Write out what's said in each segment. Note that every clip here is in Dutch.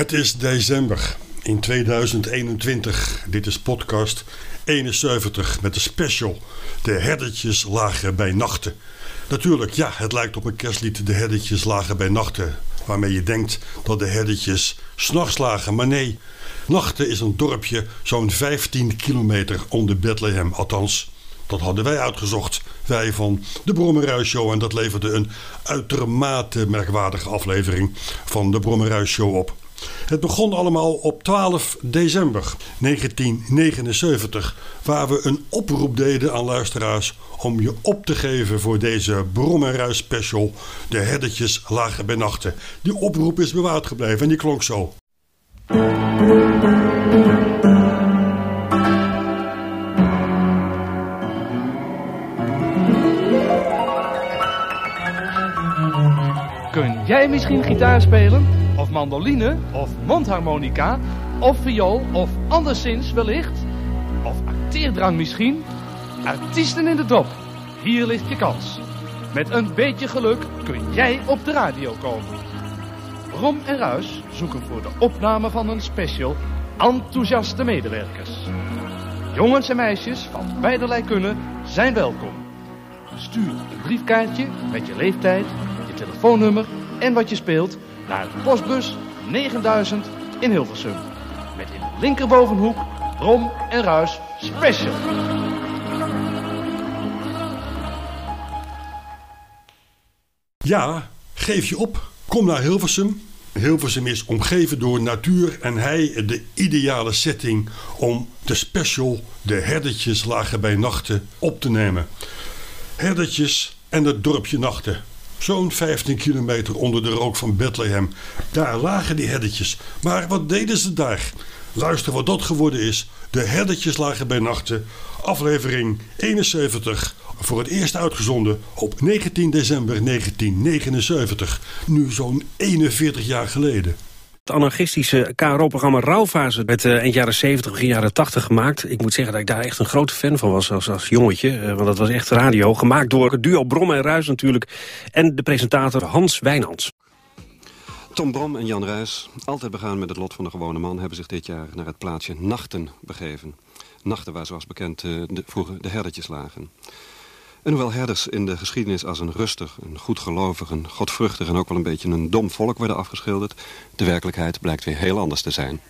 Het is december in 2021. Dit is podcast 71 met de special. De herdertjes lagen bij nachten. Natuurlijk, ja, het lijkt op een kerstlied. De herdertjes lagen bij nachten. Waarmee je denkt dat de herdertjes s'nachts lagen. Maar nee, Nachten is een dorpje zo'n 15 kilometer onder Bethlehem. Althans, dat hadden wij uitgezocht. Wij van de Brommerhuis Show. En dat leverde een uitermate merkwaardige aflevering van de Brommerhuis Show op. Het begon allemaal op 12 december 1979, waar we een oproep deden aan luisteraars om je op te geven voor deze Brommerhuis special. De herdertjes lagen bij nachten. Die oproep is bewaard gebleven en die klonk zo. Kun jij misschien gitaar spelen? Mandoline? Of mondharmonica? Of viool? Of anderszins wellicht? Of acteerdrang misschien? Artiesten in de dop. Hier ligt je kans. Met een beetje geluk kun jij op de radio komen. Rom en Ruis zoeken voor de opname van een special enthousiaste medewerkers. Jongens en meisjes van beiderlei kunnen zijn welkom. Stuur een briefkaartje met je leeftijd, je telefoonnummer en wat je speelt naar postbus 9000 in Hilversum. Met in de linkerbovenhoek Rom en Ruis Special. Ja, geef je op. Kom naar Hilversum. Hilversum is omgeven door natuur en hij de ideale setting om de special De Herdertjes lagen bij nachten op te nemen. Herdertjes en het dorpje Nachten. Zo'n 15 kilometer onder de rook van Bethlehem. Daar lagen die herdertjes. Maar wat deden ze daar? Luister wat dat geworden is. De herdertjes lagen bij nachten. Aflevering 71. Voor het eerst uitgezonden op 19 december 1979. Nu zo'n 41 jaar geleden. Het anarchistische KRO-programma Rauwfase werd uh, eind jaren 70, begin jaren 80 gemaakt. Ik moet zeggen dat ik daar echt een grote fan van was als, als jongetje. Uh, want dat was echt radio. Gemaakt door het duo Brom en Ruis natuurlijk. En de presentator Hans Wijnands. Tom Brom en Jan Ruis, altijd begaan met het lot van de gewone man... hebben zich dit jaar naar het plaatsje Nachten begeven. Nachten waar zoals bekend uh, de, vroeger de herdertjes lagen. En hoewel herders in de geschiedenis als een rustig, een goedgelovig, een godvruchtig en ook wel een beetje een dom volk worden afgeschilderd, de werkelijkheid blijkt weer heel anders te zijn.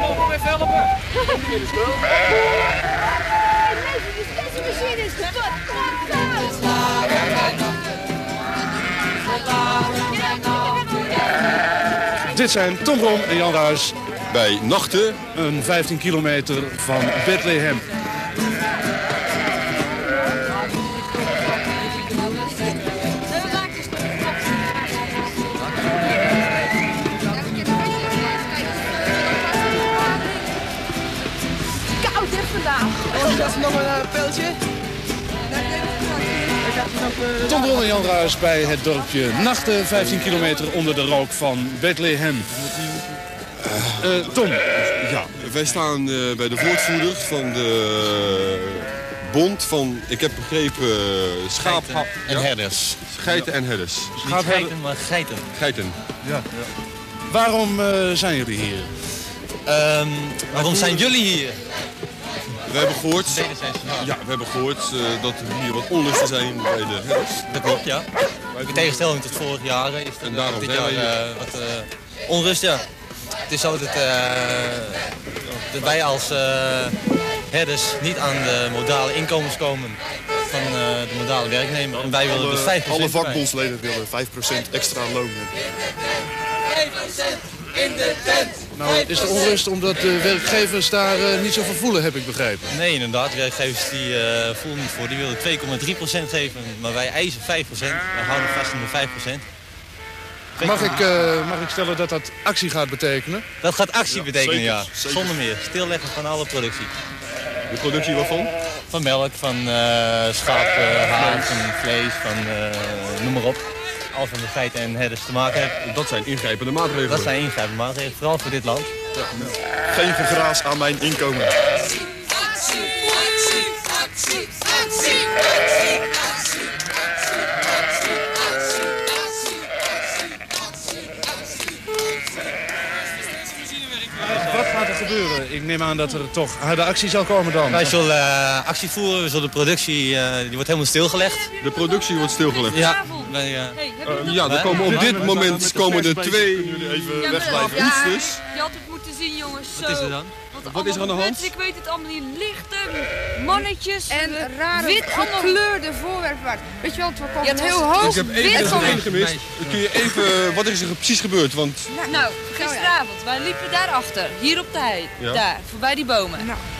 Lopen lopen helpen. Dit zijn Tom Rom en Jan Ruis. Bij Nachten. Een 15 kilometer van Bethlehem. Tom Bron en Jan Ruis bij het dorpje Nachten, 15 kilometer onder de rook van Bethlehem. Uh, Tom, Ja, wij staan uh, bij de woordvoerder van de bond van, ik heb begrepen, uh, schaap... en herders. Geiten en herders. Geiten, maar geiten. Geiten. Ja. Waarom zijn jullie hier? Um, waarom zijn jullie hier? We hebben gehoord, ja, we hebben gehoord uh, dat er hier wat onlusten zijn bij de herders. Dat klopt, ja. In tegenstelling tot vorig jaar is er en daarom dit jaar uh, wat uh, onrust, ja. Het is zo dat, dat wij als herders niet aan de modale inkomens komen van de modale werknemer. En wij willen alle, dus 5% Alle vakbondsleden willen 5% extra loon hebben. 5% in de tent. Nou, is de onrust omdat de werkgevers daar uh, niet zoveel voelen, heb ik begrepen. Nee, inderdaad. De werkgevers die uh, voelen niet voor. Die willen 2,3% geven, maar wij eisen 5%. Wij houden vast aan de 5%. Mag ik, uh, mag ik stellen dat dat actie gaat betekenen? Dat gaat actie ja, betekenen, zeker, ja. Zeker. Zonder meer. Stilleggen van alle productie. De productie waarvan? Van melk, van schaap, haas, van vlees, van noem maar op alles wat met feiten en herders te maken heeft. Dat zijn ingrijpende maatregelen. Dat zijn ingrijpende maatregelen, vooral voor dit land. Geen gegraas aan mijn inkomen. Ik neem aan dat er toch harde actie zal komen dan. Wij zullen eh, actie voeren, we zullen de productie, eh, die wordt helemaal stilgelegd. De productie wordt stilgelegd. Ja, wij, eh, ja, er komen op dit moment komen er twee... Even wegblijven. Ja, Oesters. je had het moeten zien, jongens. wat is er dan? Wat is er aan de hand? Mensen, ik weet het allemaal niet. Lichten, mannetjes, En rare wit gekleurde voorwerpen. Weet je wel, het kwam Je had heel Ik hoog heb wit. even van- één gemist. Kun je even... Wat is er precies gebeurd? Want Nou, gisteravond, wij liepen daarachter, hier op de hei, Ja. daar, voorbij die bomen.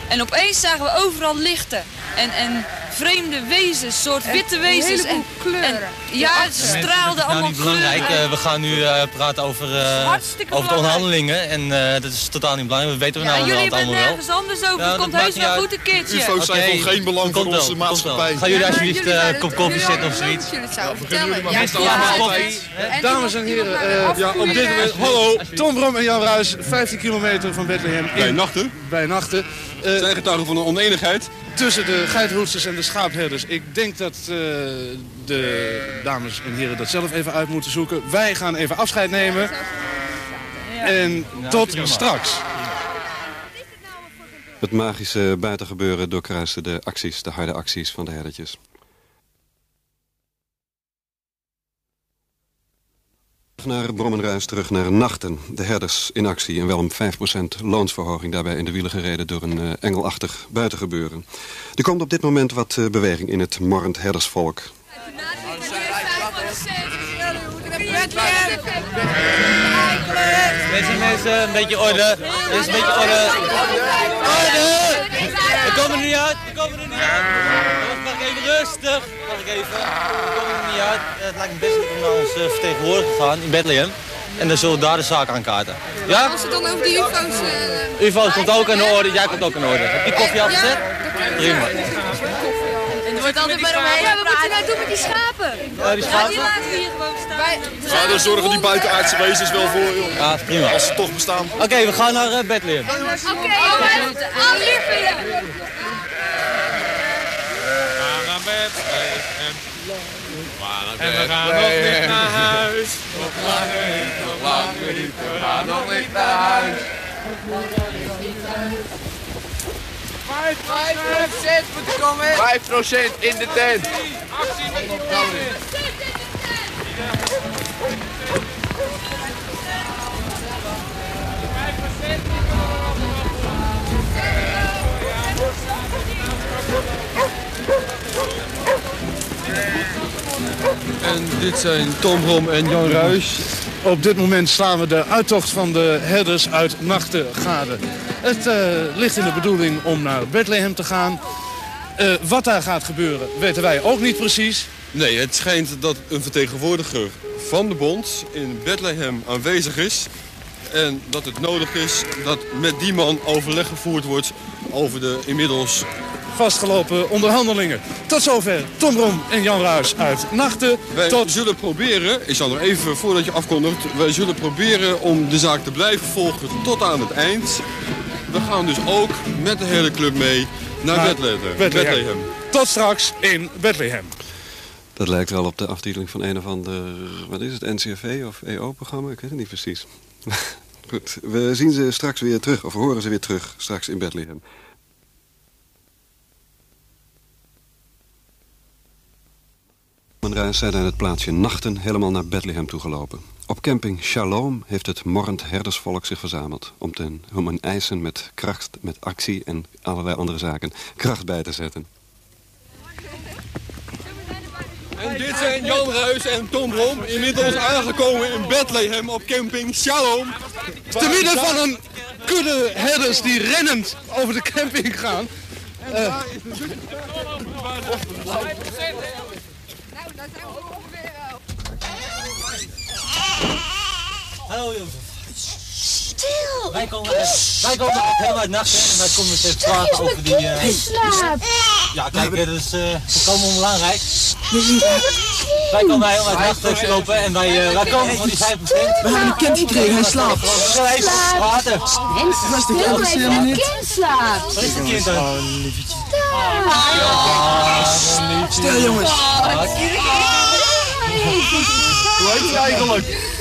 En opeens zagen we overal lichten en, en vreemde wezens, soort witte een wezens. heleboel kleuren. En, ja, het straalde is nou allemaal niet belangrijk. kleuren. Eh, we gaan nu eh, praten over, eh, over de onderhandelingen. En eh, dat is totaal niet belangrijk. We weten we Ja, nou jullie allemaal wel. nergens anders over. Ja, het dat komt heus wel goed een keertje. UFO's zijn Oké, van geen belang voor onze maatschappij. Gaan jullie alsjeblieft jullie een kop jullie koffie zetten of zoiets? jullie het zouden beginnen vertellen. jullie allemaal. En Dames en heren, eh, op dit moment... Hallo! Tom Brom en Jan Ruis, 15 kilometer van Bethlehem bij nachten bij nachten. Eh, zijn getuigen van een oneenigheid. Tussen de geithoedsters en de schaapherders. Ik denk dat eh, de dames en heren dat zelf even uit moeten zoeken. Wij gaan even afscheid nemen. En tot straks. Het magische buitengebeuren doorkruiste de acties, de harde acties van de herdertjes. Naar Brommenruis terug naar Nachten. De herders in actie en wel om 5% loonsverhoging daarbij in de wielen gereden door een eh, engelachtig buitengebeuren. Er komt op dit moment wat eh, beweging in het morrend herdersvolk. Mensen, mensen, een beetje orde. Is een beetje. Orde! We komen er niet uit, we komen er niet uit. Ik even rustig? Mag ik even? We komen er niet uit. Eh, Het lijkt me best om naar onze vertegenwoordiger te gaan in Bethlehem. En dan zullen we daar de zaak aankaarten. Ja? Als het dan over die UFO's... eh, UFO's komt ook in orde, jij komt ook in orde. Heb je koffie al gezet? Prima. Wordt altijd maar omheen Ja, wat moeten we nou doen met die schapen? Ja, die schapen? die laten we hier gewoon staan. Ja, daar zorgen die buitenaardse wezens wel voor, joh. Ja, prima. Als ze toch bestaan. Oké, we gaan naar eh, Bethlehem. Oké, al liggen je. naar bed. En we gaan nog niet naar huis. Nog langer niet, nog langer niet. We gaan nog niet naar huis. 5% moet komen. 5% in de tent. Actie niet En dit zijn Tom Brom en Jan Ruis. Op dit moment slaan we de uittocht van de herders uit Nachten gade. Het eh, ligt in de bedoeling om naar Bethlehem te gaan. Eh, wat daar gaat gebeuren weten wij ook niet precies. Nee, het schijnt dat een vertegenwoordiger van de bond in Bethlehem aanwezig is. En dat het nodig is dat met die man overleg gevoerd wordt over de inmiddels... Vastgelopen onderhandelingen. Tot zover Tom Brom en Jan Ruis uit Nachten. Wij Tot zullen proberen, ik zal nog even voordat je afkondigt... wij zullen proberen om de zaak te blijven volgen tot aan het eind. We gaan dus ook met de hele club mee naar, Naar Bethlehem. Bethlehem. Tot straks in Bethlehem. Dat lijkt wel op de aftiteling van een of ander, wat is het, NCRV of EO-programma? Ik weet het niet precies. Goed, we zien ze straks weer terug, of we horen ze weer terug, straks in Bethlehem. Menruis zijn aan het plaatsje Nachten helemaal naar Bethlehem toegelopen. Op camping Shalom heeft het morrend herdersvolk zich verzameld... om, ten, om hun eisen met kracht, met actie en allerlei andere zaken kracht bij te zetten. En dit zijn Jan Ruis en Tom Brom, inmiddels aangekomen in Bethlehem op camping Shalom. Te midden van een kudde herders die rennend over de camping gaan. Eh, Hallo Jozef. Stil! Wij komen, uit- wij komen uit helemaal uit nachten en wij komen even praten over die... eh, Slaap. Ja, kijk, dit is eh volkomen onbelangrijk. Wij komen bij om uit nacht lopen en wij, uh, wij komen van die 5%. We hebben een kind gekregen, hij slaapt. Hij slaapt. Water. Mensen, dat kind, dat slaapt. Wat is het kind dan? Oh, liefje. Stil jongens. Hoe heet hij eigenlijk?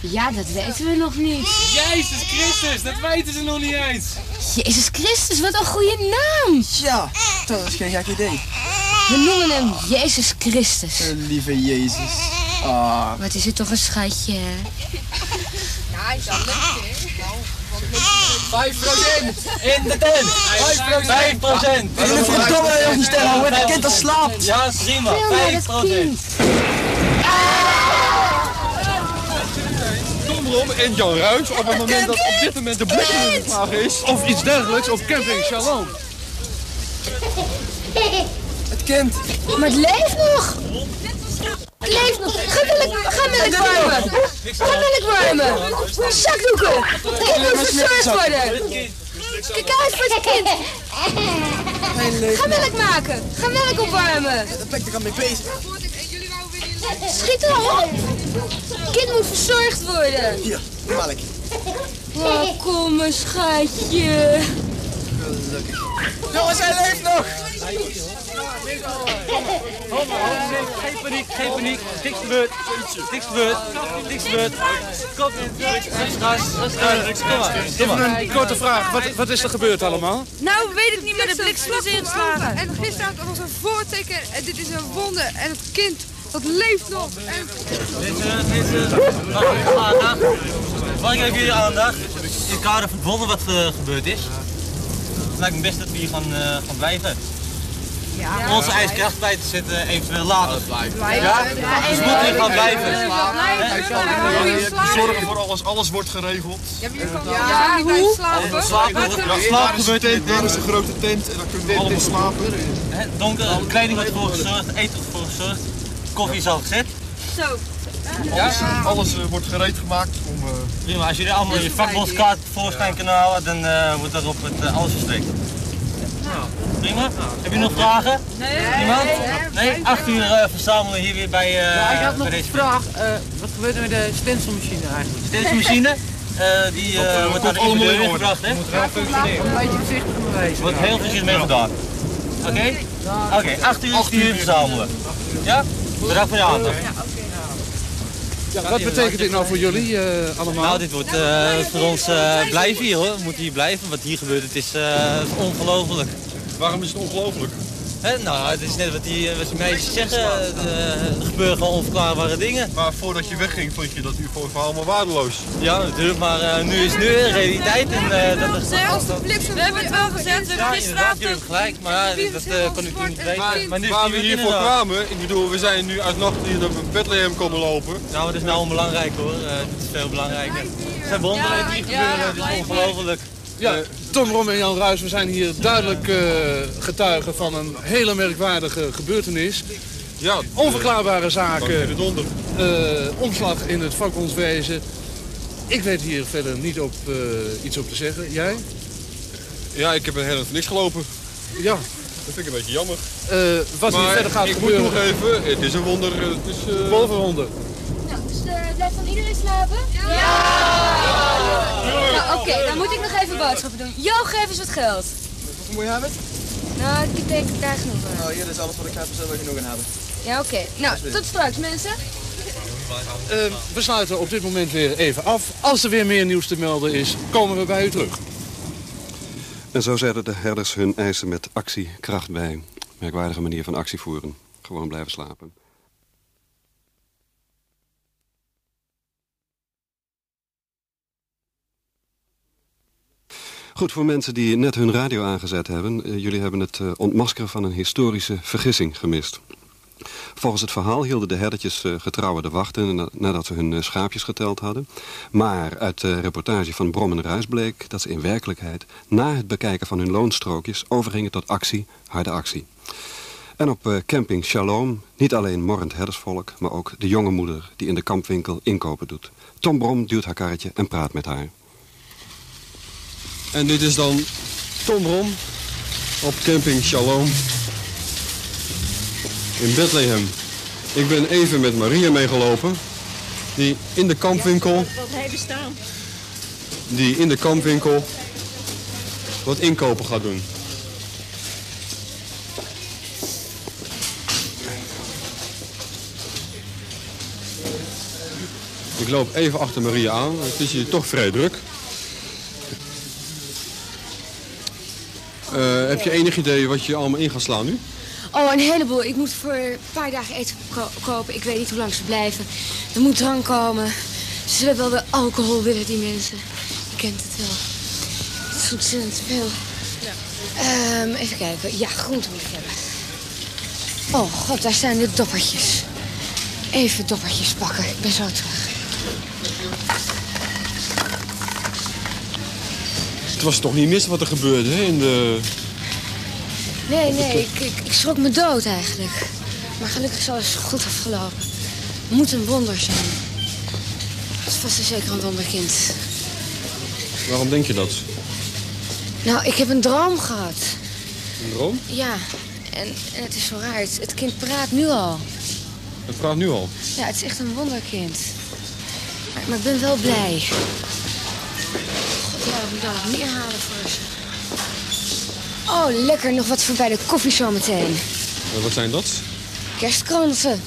Ja, dat weten we nog niet. Jezus Christus, dat weten ze nog niet eens. Jezus Christus, wat een goede naam. Ja, dat is geen gek idee. We noemen hem Jezus Christus. Uh, lieve Jezus. Ah. Wat is het toch een schatje. Ja, hij is al leuk, 5% in de tent. 5 procent. We willen verdomme jongens stellen, hoe het kind dat slaapt. Ja, prima. 5 en Jan Ruijs op het moment dat op dit moment de bliksemvraag is. Of iets dergelijks op camping Shalom. Het kind. Maar het leeft nog. Het leeft nog. Ga melk, ga melk warmen. Ga melk warmen. Zakdoeken. Kind moet verzorgd worden. Kijk uit voor het kind. Ga melk maken. Ga melk opwarmen. Dat ben ik er al mee bezig. Schiet erop. Kind moet verzorgd worden. Hier, melk. Oh, kom mijn schatje. Gelukkig. Jongens, hij leeft nog. Geen paniek, geen paniek. Niks gebeurd. Niks gebeurd. Niks gebeurd. Kom. Gas, Kom maar. Even een korte vraag. Wat, wat is er gebeurd allemaal? Nou, weet ik niet, maar de bliksem is ingeslagen. En gisteravond was een voorteken en dit is een wonde. En het kind, dat leeft nog. En... Mag ik aandacht? Mag ik even jullie aandacht? In het kader van het wonder wat uh, gebeurd is. Het lijkt me best dat we hier gaan, uh, gaan blijven. Ja. Onze ijskracht bij te zetten eventueel later. Blijven. Ja? Dus we moeten hier gaan blijven. Zorgen voor alles, alles wordt geregeld. Ja, ja, hoe? Slapen. Slapen, slaap gebeurt in. Daar is een grote tent en dan kunnen we allemaal slapen. Donker, kleding wordt voor gezorgd, eten wordt voor gezorgd, koffie is al gezet. Zo. Alles, alles uh, wordt gereed gemaakt om... Uh... Prima, als jullie allemaal je vakbondskaart voorschijn kunnen halen, dan uh, wordt daarop het uh, alles verstrekt. Nou, prima. Heb je nog vragen? Nee. Niemand? Nee? Acht uur uh, verzamelen hier weer bij, uh, ja, ik had nog een deze vraag. Uh, wat gebeurt er met de stencilmachine eigenlijk? Stencilmachine? Uh, die uh, wordt naar de individueel gebracht, hè? Moet wel functioneren. Een beetje voorzichtig mee wezen. Wordt heel voorzichtig mee gedaan. Oké? Oké, okay, 8 uur uur verzamelen. Ja? Bedankt voor je aandacht. Ja, wat betekent dit nou voor jullie uh, allemaal? Nou, dit wordt uh, voor ons uh, blijven hier hoor. We moeten hier blijven. Wat hier gebeurt, het is, is ongelooflijk. Waarom is het ongelooflijk? Nou, het is net wat die, wat die meisjes zeggen. Er gebeuren gewoon onverklaarbare dingen. Maar voordat je wegging, vond je dat uw verhaal maar waardeloos? Ja, natuurlijk. Maar nu is nu een realiteit. En, dat er... We hebben het wel gezegd. We hebben gisteravond... Ja, gelijk. Maar dat kon ik toen niet weten. Maar, maar nu waar we hiervoor kwamen, ik bedoel, we zijn nu uit nacht hier naar Bethlehem komen lopen. Nou, dat is nou onbelangrijk hoor. Het is veel belangrijker. Het zijn wonderen die gebeuren. Het is ongelooflijk. Ja, Tom Rom en Jan Ruijs, we zijn hier duidelijk uh, getuigen van een hele merkwaardige gebeurtenis. Ja, Onverklaarbare zaken, uh, omslag in het vakbondswezen. Ik weet hier verder niet op uh, iets op te zeggen. Jij? Ja, ik heb een helft niks gelopen. Ja. Dat vind ik een beetje jammer. wat maar hier verder gaat ik gebeuren... moet nog even, het is een wonder. Het is, uh... Dus blijft dan iedereen slapen? Ja! ja! Nou, oké, okay, dan moet ik nog even boodschappen doen. Jo, geef eens wat geld. Hoeveel moet je hebben? Nou, ik denk daar genoeg aan. Nou, hier is alles wat ik heb, zullen we genoeg aan hebben. Ja, oké. Okay. Nou, tot straks mensen. Uh, we sluiten op dit moment weer even af. Als er weer meer nieuws te melden is, komen we bij u terug. En zo zetten de herders hun eisen met actiekracht bij. Merkwaardige manier van actie voeren. Gewoon blijven slapen. Goed, voor mensen die net hun radio aangezet hebben... Uh, jullie hebben het uh, ontmaskeren van een historische vergissing gemist. Volgens het verhaal hielden de herdertjes uh, getrouwen de wachten... nadat ze hun schaapjes geteld hadden. Maar uit de reportage van Brom en Ruis bleek dat ze in werkelijkheid... na het bekijken van hun loonstrookjes overgingen tot actie, harde actie. En op camping Shalom niet alleen morrend herdersvolk... maar ook de jonge moeder die in de kampwinkel inkopen doet. Tom Brom duwt haar karretje en praat met haar. En dit is dan Tom Brom op camping Shalom in Bethlehem. Ik ben even met Maria meegelopen. Die in de kampwinkel, Wat hebben staan? die in de kampwinkel wat inkopen gaat doen. Ik loop even achter Maria aan. Het is hier toch vrij druk. Heb je enig idee wat je allemaal in gaat slaan nu? Oh, een heleboel. Ik moet voor een paar dagen eten ko- kopen. Ik weet niet hoe lang ze blijven. Er moet drank komen. Ze zullen wel weer alcohol willen, die mensen. Je kent het wel. Het is ontzettend veel. Ehm, even kijken. Ja, groente moet ik hebben. Oh, god, daar staan de doppertjes. Even doppertjes pakken. Ik ben zo terug. Het was toch niet mis wat er gebeurde hè, in de... Nee, nee, ik, ik, ik schrok me dood eigenlijk. Maar gelukkig is alles goed afgelopen. Moet een wonder zijn. Het is vast en zeker een wonderkind. Waarom denk je dat? Nou, ik heb een droom gehad. Een droom? Ja, en, en het is zo raar. Het, het kind praat nu al. Het praat nu al. Ja, het is echt een wonderkind. Maar, maar ik ben wel blij. God, ja, ik moet nog meer halen voor ze. Oh, lekker. Nog wat voor bij de koffie zometeen. Eh, wat zijn dat? Kerstkransen.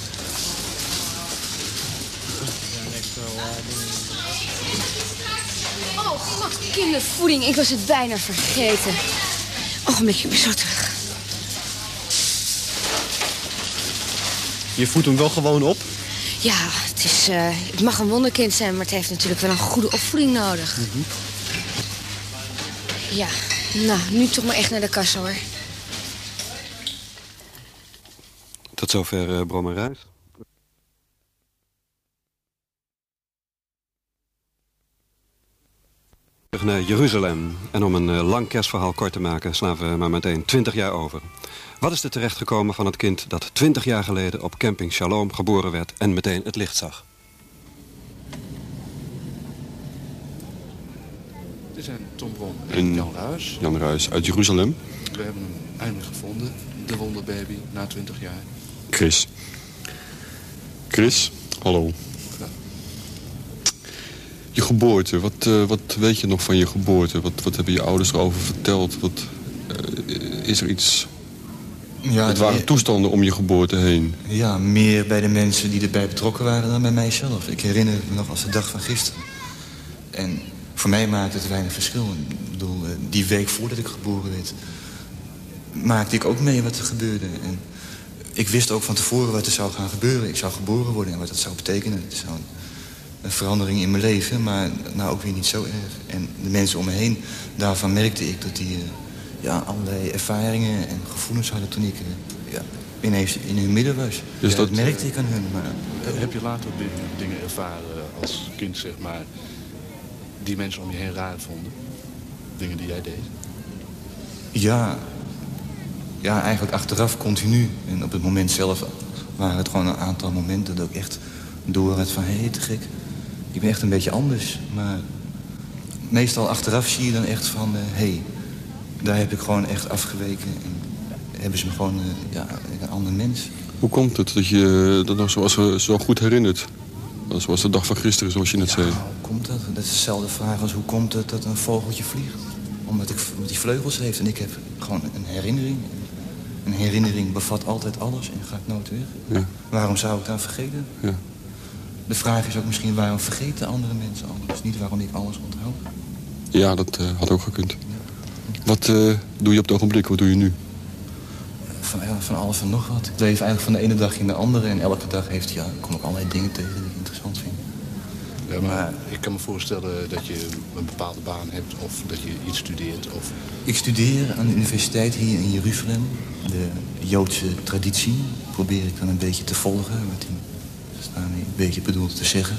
Oh, god, kindervoeding. Ik was het bijna vergeten. Ogenblikje, ik ben zo terug. Je voedt hem wel gewoon op? Ja, het, is, eh, het mag een wonderkind zijn, maar het heeft natuurlijk wel een goede opvoeding nodig. Ja, nou, nu toch maar echt naar de kassa, hoor. Tot zover uh, Brom en. Terug naar Jeruzalem. En om een uh, lang kerstverhaal kort te maken... slaan we maar meteen 20 jaar over. Wat is er terechtgekomen van het kind dat 20 jaar geleden... op camping Shalom geboren werd en meteen het licht zag? Dit zijn Tom Brom en En Jan Ruijs. Jan Ruijs uit Jeruzalem. We hebben hem eindelijk gevonden, de wonderbaby, na 20 jaar. Chris. Chris, hallo. Je geboorte, wat, eh, wat weet je nog van je geboorte? Wat, wat hebben je ouders erover verteld? Wat, eh, is er iets... Ja, het waren toestanden om je geboorte heen. Ja, meer bij de mensen die erbij betrokken waren dan bij mijzelf. Ik herinner het me nog als de dag van gisteren. En voor mij maakte het weinig verschil. Ik bedoel, eh, die week voordat ik geboren werd... maakte ik ook mee wat er gebeurde. En ik wist ook van tevoren wat er zou gaan gebeuren. Ik zou geboren worden en wat dat zou betekenen. Het zou een, een verandering in mijn leven, maar nou ook weer niet zo erg. En de mensen om me heen, daarvan merkte ik dat die... eh, ja, allerlei ervaringen en gevoelens hadden toen ik eh, ja, ineens in hun midden was. Dus ja, dat- dat merkte ik aan hun. Maar, Heb je later dingen, dingen ervaren als kind, zeg maar, die mensen om je heen raar vonden? Dingen die jij deed? ja, ja, eigenlijk achteraf continu. En op het moment zelf waren het gewoon een aantal momenten dat ik echt door had van... hé, hey, te gek, ik ben echt een beetje anders. Maar meestal achteraf zie je dan echt van... hé, hey, daar heb ik gewoon echt afgeweken. En hebben ze me gewoon eh, ja, een ander mens. Hoe komt het dat je dat nog zoals, eh, zo goed herinnert? Zoals de dag van gisteren, zoals je net zei. Komt dat? Dat is dezelfde vraag als hoe komt het dat een vogeltje vliegt? Omdat ik omdat die vleugels heeft en ik heb gewoon een herinnering. Een herinnering bevat altijd alles en gaat nooit weg. Ja. Waarom zou ik dan vergeten? Ja. De vraag is ook misschien waarom vergeten andere mensen alles? Niet waarom ik alles onthoud. Ja, dat eh, had ook gekund. Wat eh, doe je op het ogenblik? Wat doe je nu? Van, van alles en nog wat. Ik leef eigenlijk van de ene dag in de andere en elke dag heeft, ja, kom ik allerlei dingen tegen die ik interessant vind. Ja, maar ik kan me voorstellen dat je een bepaalde baan hebt of dat je iets studeert. Of... Ik studeer aan de universiteit hier in Jeruzalem. De Joodse traditie probeer ik dan een beetje te volgen. Wat hij daarmee een beetje bedoelt te zeggen.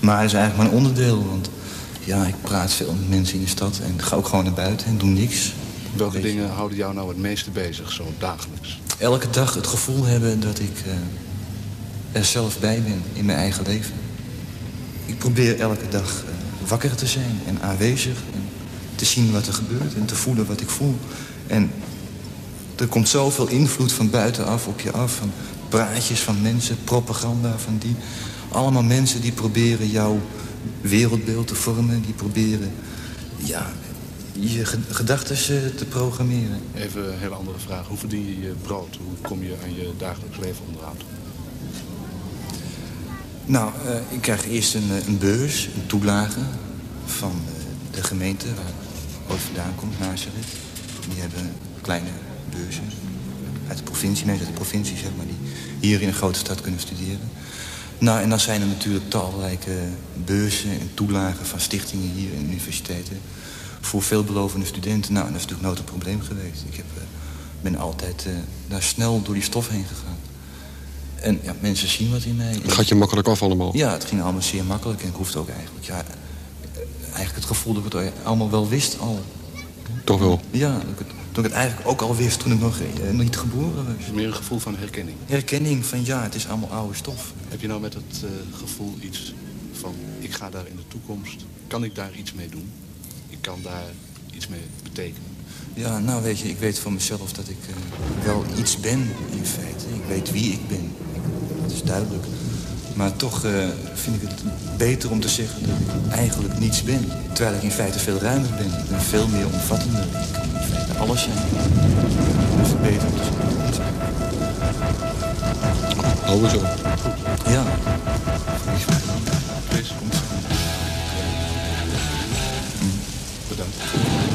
Maar het is eigenlijk mijn onderdeel. Want ja, ik praat veel met mensen in de stad. En ga ook gewoon naar buiten en doe niks. Welke dingen houden jou nou het meeste bezig, zo dagelijks? Elke dag het gevoel hebben dat ik eh, er zelf bij ben in mijn eigen leven. Ik probeer elke dag eh, wakker te zijn en aanwezig. En te zien wat er gebeurt en te voelen wat ik voel. En er komt zoveel invloed van buitenaf op je af. Van praatjes van mensen, propaganda van die. Allemaal mensen die proberen jouw wereldbeeld te vormen. Die proberen ja, je gedachten te programmeren. Even een hele andere vraag. Hoe verdien je je brood? Hoe kom je aan je dagelijks leven onderhoud? Nou, uh, ik krijg eerst een, een, beurs, een toelage van uh, de gemeente waar ik vandaan komt, Nazareth. Die hebben kleine beurzen uit de provincie, mensen uit de provincie zeg maar, die hier in een grote stad kunnen studeren. Nou, en dan zijn er natuurlijk talrijke beurzen en toelagen van stichtingen hier en universiteiten voor veelbelovende studenten. Nou, dat is natuurlijk nooit een probleem geweest. Ik heb, ben altijd daar snel door die stof heen gegaan. En ja, mensen zien wat in mij. Het gaat je makkelijk af allemaal? Ja, het ging allemaal zeer makkelijk. En ik hoefde ook eigenlijk, ja, eigenlijk het gevoel dat ik het allemaal wel wist al. Toch wel? Ja, dat ik het, toen ik het eigenlijk ook al wist toen ik nog uh, niet geboren was. Meer een gevoel van herkenning? Herkenning van ja, het is allemaal oude stof. Heb je nou met het uh, gevoel iets van ik ga daar in de toekomst, kan ik daar iets mee doen? Ik kan daar iets mee betekenen? Ja, nou weet je, ik weet van mezelf dat ik uh, wel iets ben in feite. Ik weet wie ik ben is duidelijk. Maar toch uh, vind ik het beter om te zeggen dat ik eigenlijk niets ben. Terwijl ik in feite veel ruimer ben. en veel meer omvattender. Ik kan in feite alles zijn. Dus het beter om te zeggen. Hou zo. Ja. Bedankt.